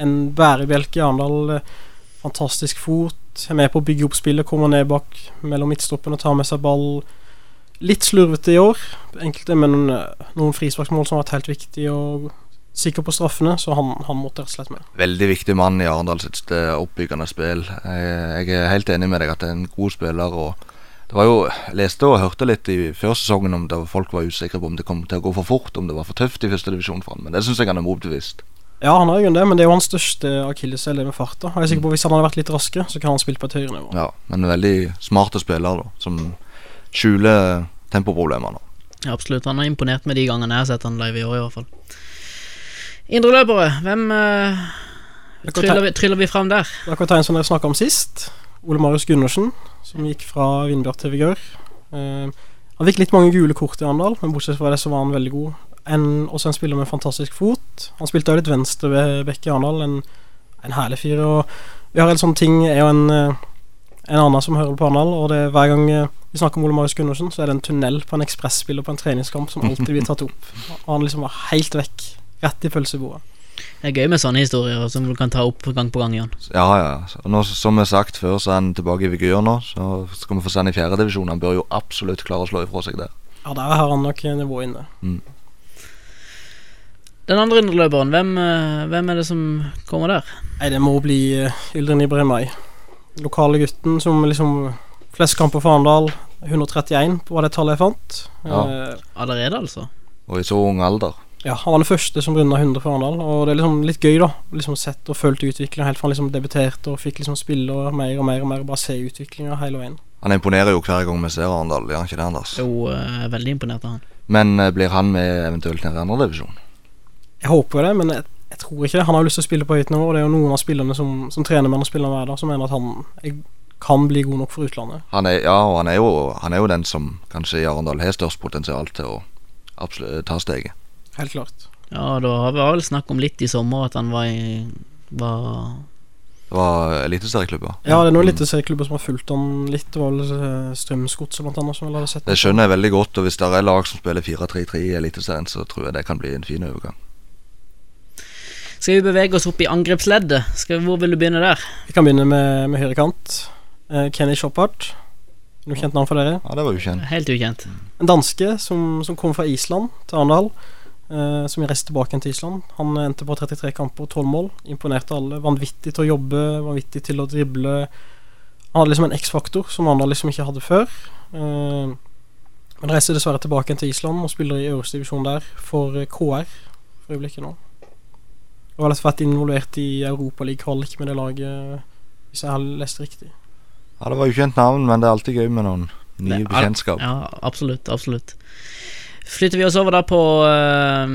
En bærebjelke i Arendal. eh, Fantastisk fot. Er med på å bygge opp spillet. Kommer ned bak mellom midtstoppen og tar med seg ball. Litt slurvete i år, enkelte, men eh, noen frisparksmål som har vært helt viktig. Og sikker på straffene, så han, han måtte rett og slett med. Veldig viktig mann i Arendal sitt eh, oppbyggende spill. Jeg, jeg er helt enig med deg at det er en god spiller. Og Det var jo, Jeg leste og hørte litt i før sesongen om det var folk var usikre på om det kom til å gå for fort, om det var for tøft i første divisjon for han, men det syns jeg han er motbevist. Ja, han har jo det, men det er jo hans største akilleshæl, det med farta. Jeg er sikker på at Hvis han hadde vært litt raskere, så kan han spilt på et høyere nivå. Ja, Men en veldig smarte spiller, da, som skjuler tempoproblemene. Ja, absolutt. Han har imponert med de gangene jeg har sett han live i år, i hvert fall. Indreløpere, hvem uh, tryller, vi, tryller vi fram der? Da kan vi ta en som dere snakka om sist. Ole Marius Gundersen, som gikk fra Vindbjart til Vigør. Eh, han fikk litt mange gule kort i Arendal, men bortsett fra det så var han veldig god. En, også en spiller med fantastisk fot. Han spilte også litt venstre ved Bekke i Arendal. En, en herlig fyr. Og vi har en sånn ting er jo en, en annen som hører på Arendal, og det er hver gang eh, vi snakker om Ole Marius Gundersen, så er det en tunnel på en ekspresspiller på en treningskamp som alltid blir tatt opp. Og han liksom var helt vekk. Rett i pølsebordet. Det er gøy med sånne historier som du kan ta opp gang på gang, Jan. Ja, ja. Og nå, som jeg har sagt før, så er han tilbake i Vigør nå. Så skal vi få se han i fjerdedivisjon. Han bør jo absolutt klare å slå ifra seg der. Ja, der har han nok nivået inne. Den andre indreløperen, hvem, eh, hvem er det som kommer der? Nei, det må bli uh, Yldren Ibrahimai. Lokale gutten som liksom Flest kamper for Arendal. 131 var det tallet jeg fant. Ja. Eh, Allerede, altså? Og i så ung alder. Ja, Han var den første som runda 100 for Arendal. Og det er liksom litt gøy, da. Liksom Sett og følt utviklinga helt fra han liksom debuterte og fikk liksom spille og mer og mer og mer. Og Bare se utviklinga hele veien. Han imponerer jo hver gang vi ser Arendal, gjør han ikke det, Anders? Jo, er veldig imponert av han. Men uh, blir han med eventuelt ned i andredivisjon? Jeg håper jo det, men jeg, jeg tror ikke det. Han har jo lyst til å spille på høyt nivå. Og det er jo noen av spillerne som, som trener med han og spiller hver dag, som mener at han jeg, kan bli god nok for utlandet. Han er, ja, og han er, jo, han er jo den som kanskje i Arendal har størst potensial til å absolutt ta steget. Helt klart. Ja, da har vi vel snakk om litt i sommer at han var i var Det var eliteserieklubber. Ja, det er noen eliteserieklubber som har fulgt han litt. Det var vel eh, Strømsgodset blant annet som vel hadde sett Det skjønner jeg veldig godt, og hvis det er lag som spiller 4-3-3 i Eliteserien, så tror jeg det kan bli en fin overgang. Skal vi bevege oss opp i angrepsleddet? Skal, hvor vil du begynne der? Vi kan begynne med, med høyrekant. Eh, Kenny Shoppart. Noe kjent navn for dere? Ja, det var ukjent. Helt ukjent. En danske som, som kom fra Island til Arendal. Eh, som reiste tilbake til Island. Han endte på 33 kamper og 12 mål. Imponerte alle. Vanvittig til å jobbe, vanvittig til å drible. Han hadde liksom en X-faktor som andre liksom ikke hadde før. Eh, men reiste dessverre tilbake til Island og spiller i øverste divisjon der for eh, KR for øyeblikket nå. Og har altså vært involvert i Europaliga-kvalik med det laget, hvis jeg har lest riktig. Ja, det var jo kjent navn, men det er alltid gøy med noen nye bekjentskap. Ja, absolutt. Absolutt. Flytter vi oss over da på øh,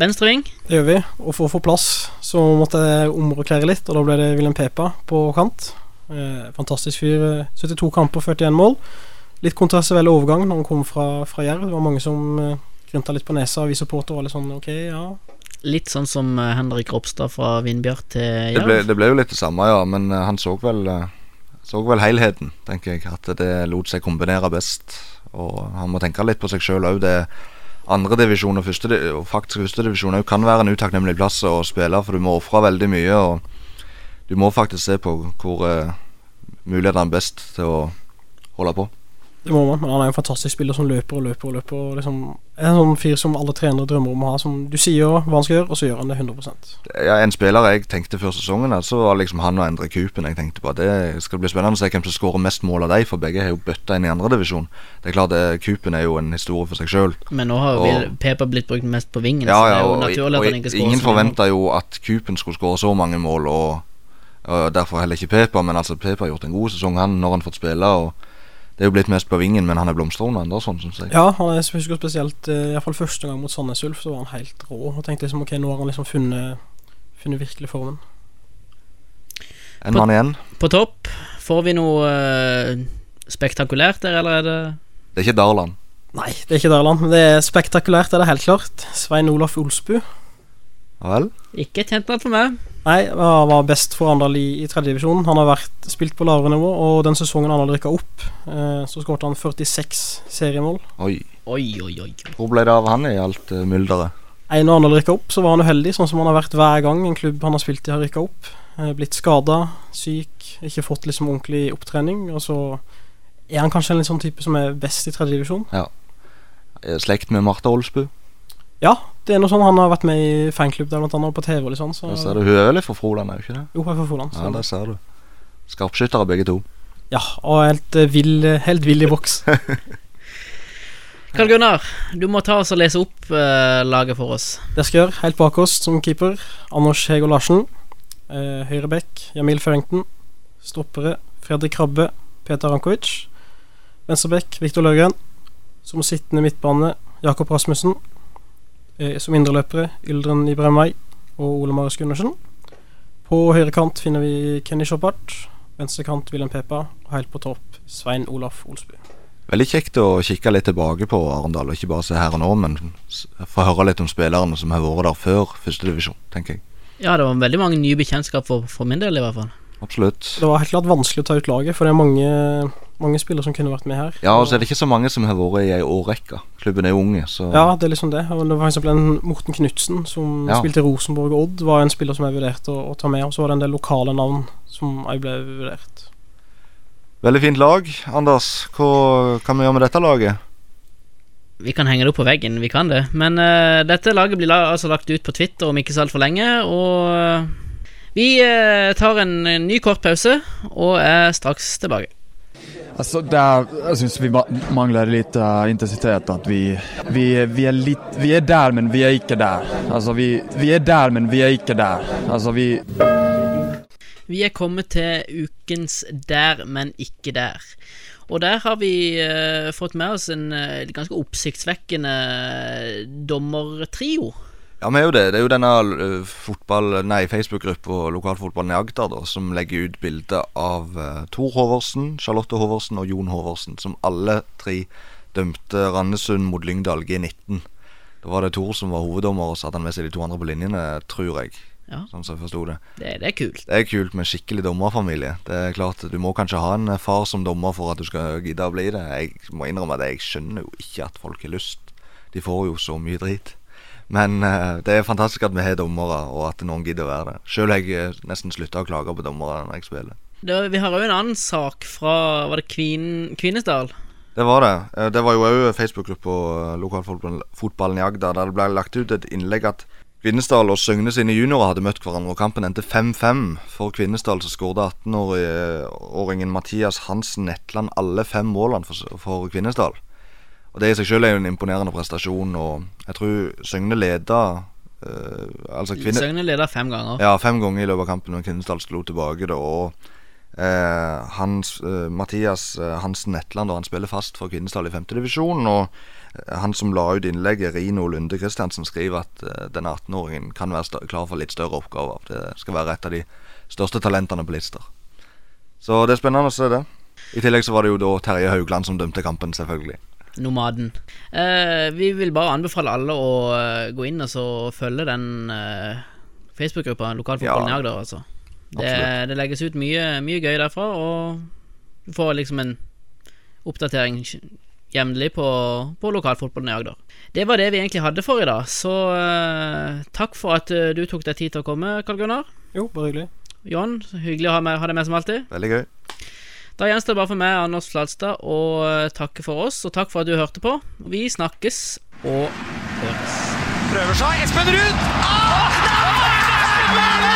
venstreving. Det gjør vi. Og for å få plass så måtte jeg omrokere litt, og da ble det Wilhelm Pepa på kant. Eh, fantastisk fyr. eh, 72 kamper, 41 mål. Litt kontroversiell overgang når han kom fra, fra Jerv. Det var mange som eh, grynta litt på nesa. Vi supportere var litt sånn ok, ja. Litt sånn som øh, Henrik Ropstad fra Vindbjart til Det ble, det ble jo litt det samme, ja, men eh, han så vel eh, Så vel helheten, tenker jeg. At det lot seg kombinere best. Og han må tenke litt på seg sjøl òg. Andredivisjon og, første, og faktisk førstedivisjon kan være en utakknemlig plass å spille, for du må ofre veldig mye. Og du må faktisk se på hvor uh, mulighetene er best til å holde på. Det må man. Men han er en fantastisk spiller som løper og løper og løper. Og liksom, en sånn fyr som alle trenere drømmer om å ha. Som du sier hva han skal gjøre, og så gjør han det 100% Ja, en spiller jeg tenkte før sesongen, altså var liksom han og Endre Kupen. Jeg tenkte på Det skal bli spennende å se hvem som skårer mest mål av dem, for begge har jo bøtta inn i andredivisjon. Det klart, Kupen er jo en historie for seg sjøl. Men nå har jo Pepa blitt brukt mest på vingen, Ja, så det ja, er jo og, naturlig og at han ikke skårer ingen forventa jo at Kupen skulle skåre så mange mål, og, og derfor heller ikke Pepa. Men altså, Pepa har gjort en god sesong, han, når han fått spille. Og det er jo blitt mest på vingen, men han er blomstrende ennå, sånn syns jeg. Ja, han er, jeg husker spesielt iallfall i hvert fall første gang mot Sandnes Ulf, så var han helt rå. Og tenkte liksom ok, nå har han liksom funnet, funnet virkelig formen. En mann igjen. På topp, får vi noe uh, spektakulært der, eller er det Det er ikke Darland. Nei, det er ikke Darland. men Det er spektakulært, er det helt klart. Svein Olaf Olsbu. Vel? ikke tjent navn for meg? Nei, han var best for Arendal i, i tredjedivisjon. Han har vært, spilt på lavere nivå, og den sesongen han har rykka opp, eh, så skåret han 46 seriemål. Oi. Oi, oi, oi. Hvor ble det av han i alt uh, mylderet? En når Arendal rykka opp, så var han uheldig, sånn som han har vært hver gang en klubb han har spilt i, har rykka opp. Eh, blitt skada, syk, ikke fått liksom ordentlig opptrening. Og så er han kanskje en litt sånn type som er best i tredjedivisjon. Ja. Slekt med Martha Olsbu? Ja, det er noe sånn han har vært med i fanklubb der blant annet, og på TV og litt sånn. Så Der ser du. Hun er vel fra Froland, er hun ikke det? jo, jeg er fra Froland. Ja, det der ser du. Skarpskyttere begge to. Ja, og helt eh, vill, helt vill i boks. Karl Gunnar, du må ta oss og lese opp uh, laget for oss. Det skal jeg gjøre. Helt bak oss som keeper. Anders Hego Larsen. Uh, høyre bekk Jamil Førington. Stoppere Fredrik Krabbe. Peter Rankovic. Venstre back. Viktor Løgren. Som sittende midtbane Jakob Rasmussen. Eh, som indreløpere Yldren Ibrahimay og Ole Marius Gundersen. På høyre kant finner vi Kenny Shoppart. Venstre kant Wilhelm Pepa. Og helt på topp Svein Olaf Olsby. Veldig kjekt å kikke litt tilbake på Arendal, og ikke bare se her og nå, men få høre litt om spillerne som har vært der før førstedivisjon, tenker jeg. Ja, det var veldig mange nye bekjentskap for, for min del, i hvert fall. Absolutt. Det var helt klart vanskelig å ta ut laget, for det er mange, mange spillere som kunne vært med her. Ja, og så er det ikke så mange som har vært i ei årrekke. Klubben er jo unge, så Ja, det er liksom det. Og det var f.eks. en Morten Knutsen som Ja. spilte i Rosenborg og Odd, var en spiller som jeg vurderte å, å ta med. Og så var det en del lokale navn som jeg ble vurdert. Veldig fint lag. Anders, hva kan vi gjøre med dette laget? Vi kan henge det opp på veggen, vi kan det. Men uh, dette laget blir la, altså lagt ut på Twitter om ikke så altfor lenge, og vi eh, tar en, en ny kort pause og er straks tilbake. Altså, der, jeg syns vi mangler litt uh, intensitet. At vi, vi, vi, er litt, vi er der, men vi er ikke der. Altså, vi, vi er der, men vi er ikke der. Altså, vi Vi er kommet til ukens Der, men ikke der. Og der har vi uh, fått med oss en uh, ganske oppsiktsvekkende dommertrio. Ja, vi er jo det. Det er jo denne uh, fotball... Nei, Facebook-gruppa Lokalfotballen i Agder da, som legger ut bilde av uh, Tor Håvardsen, Charlotte Håvardsen og Jon Håvardsen, som alle tre dømte Randesund mot Lyngdal G19. Da var det Tor som var hoveddommer, og så hadde han med seg de to andre på linjene, tror jeg. Ja. Sånn som jeg forsto det. Det, det er kult. Det er kult med skikkelig dommerfamilie. Det er klart, Du må kanskje ha en far som dommer for at du skal gidde å bli det. Jeg må innrømme at jeg skjønner jo ikke at folk har lyst. De får jo så mye drit. Men uh, det er fantastisk at vi har dommere, og at noen gidder å være det. Sjøl har jeg eh, nesten slutta å klage på dommere når jeg spiller. Det, vi har òg en annen sak fra Var det Kvin, Kvinesdal? Det var det. Eh, Det var jo òg Facebook-gruppa Lokalfotballen i Agder, der det ble lagt ut et innlegg at Kvinesdal og Søgne sine juniorer hadde møtt hverandre, og kampen endte 5-5. For Kvinesdal så skåret 18-åringen Mathias Hansen Netland alle fem målene for, for Kvinesdal. Og Det i seg selv er jo en imponerende prestasjon, og jeg tror Søgne leda eh, Altså kvinne... Søgne leder fem ganger. Ja, fem ganger i løpet av kampen, Og Kvinesdal slo tilbake da. Og eh, hans, eh, Mathias eh, Hansen Netland, han spiller fast for Kvinesdal i femtedivisjon. Og eh, han som la ut innlegget, Rino Lunde Kristiansen, skriver at den denne 18-åringen kan være klar for litt større oppgaver. Det skal være et av de største talentene på Lister. Så det er spennende å se det. I tillegg så var det jo da Terje Haugland som dømte kampen, selvfølgelig. Nomaden. Eh, vi vil bare anbefale alle å eh, gå inn og så følge den eh, Facebook-gruppa Lokalfotballen Ja, i Agder. Altså. Det, det legges ut mye, mye gøy derfra, og du får liksom en oppdatering jevnlig på, på lokalfotballen i Agder. Det var det vi egentlig hadde for i dag, så eh, takk for at eh, du tok deg tid til å komme, Karl Gunnar. Jo, bare hyggelig. John, hyggelig å ha, med, ha deg med som alltid. Veldig gøy. Da gjenstår det bare for meg, Anders Fladstad, å eh, takke for oss, og takk for at du hørte på. Vi snakkes og høres. Prøver seg. Espen Ruud! Ah,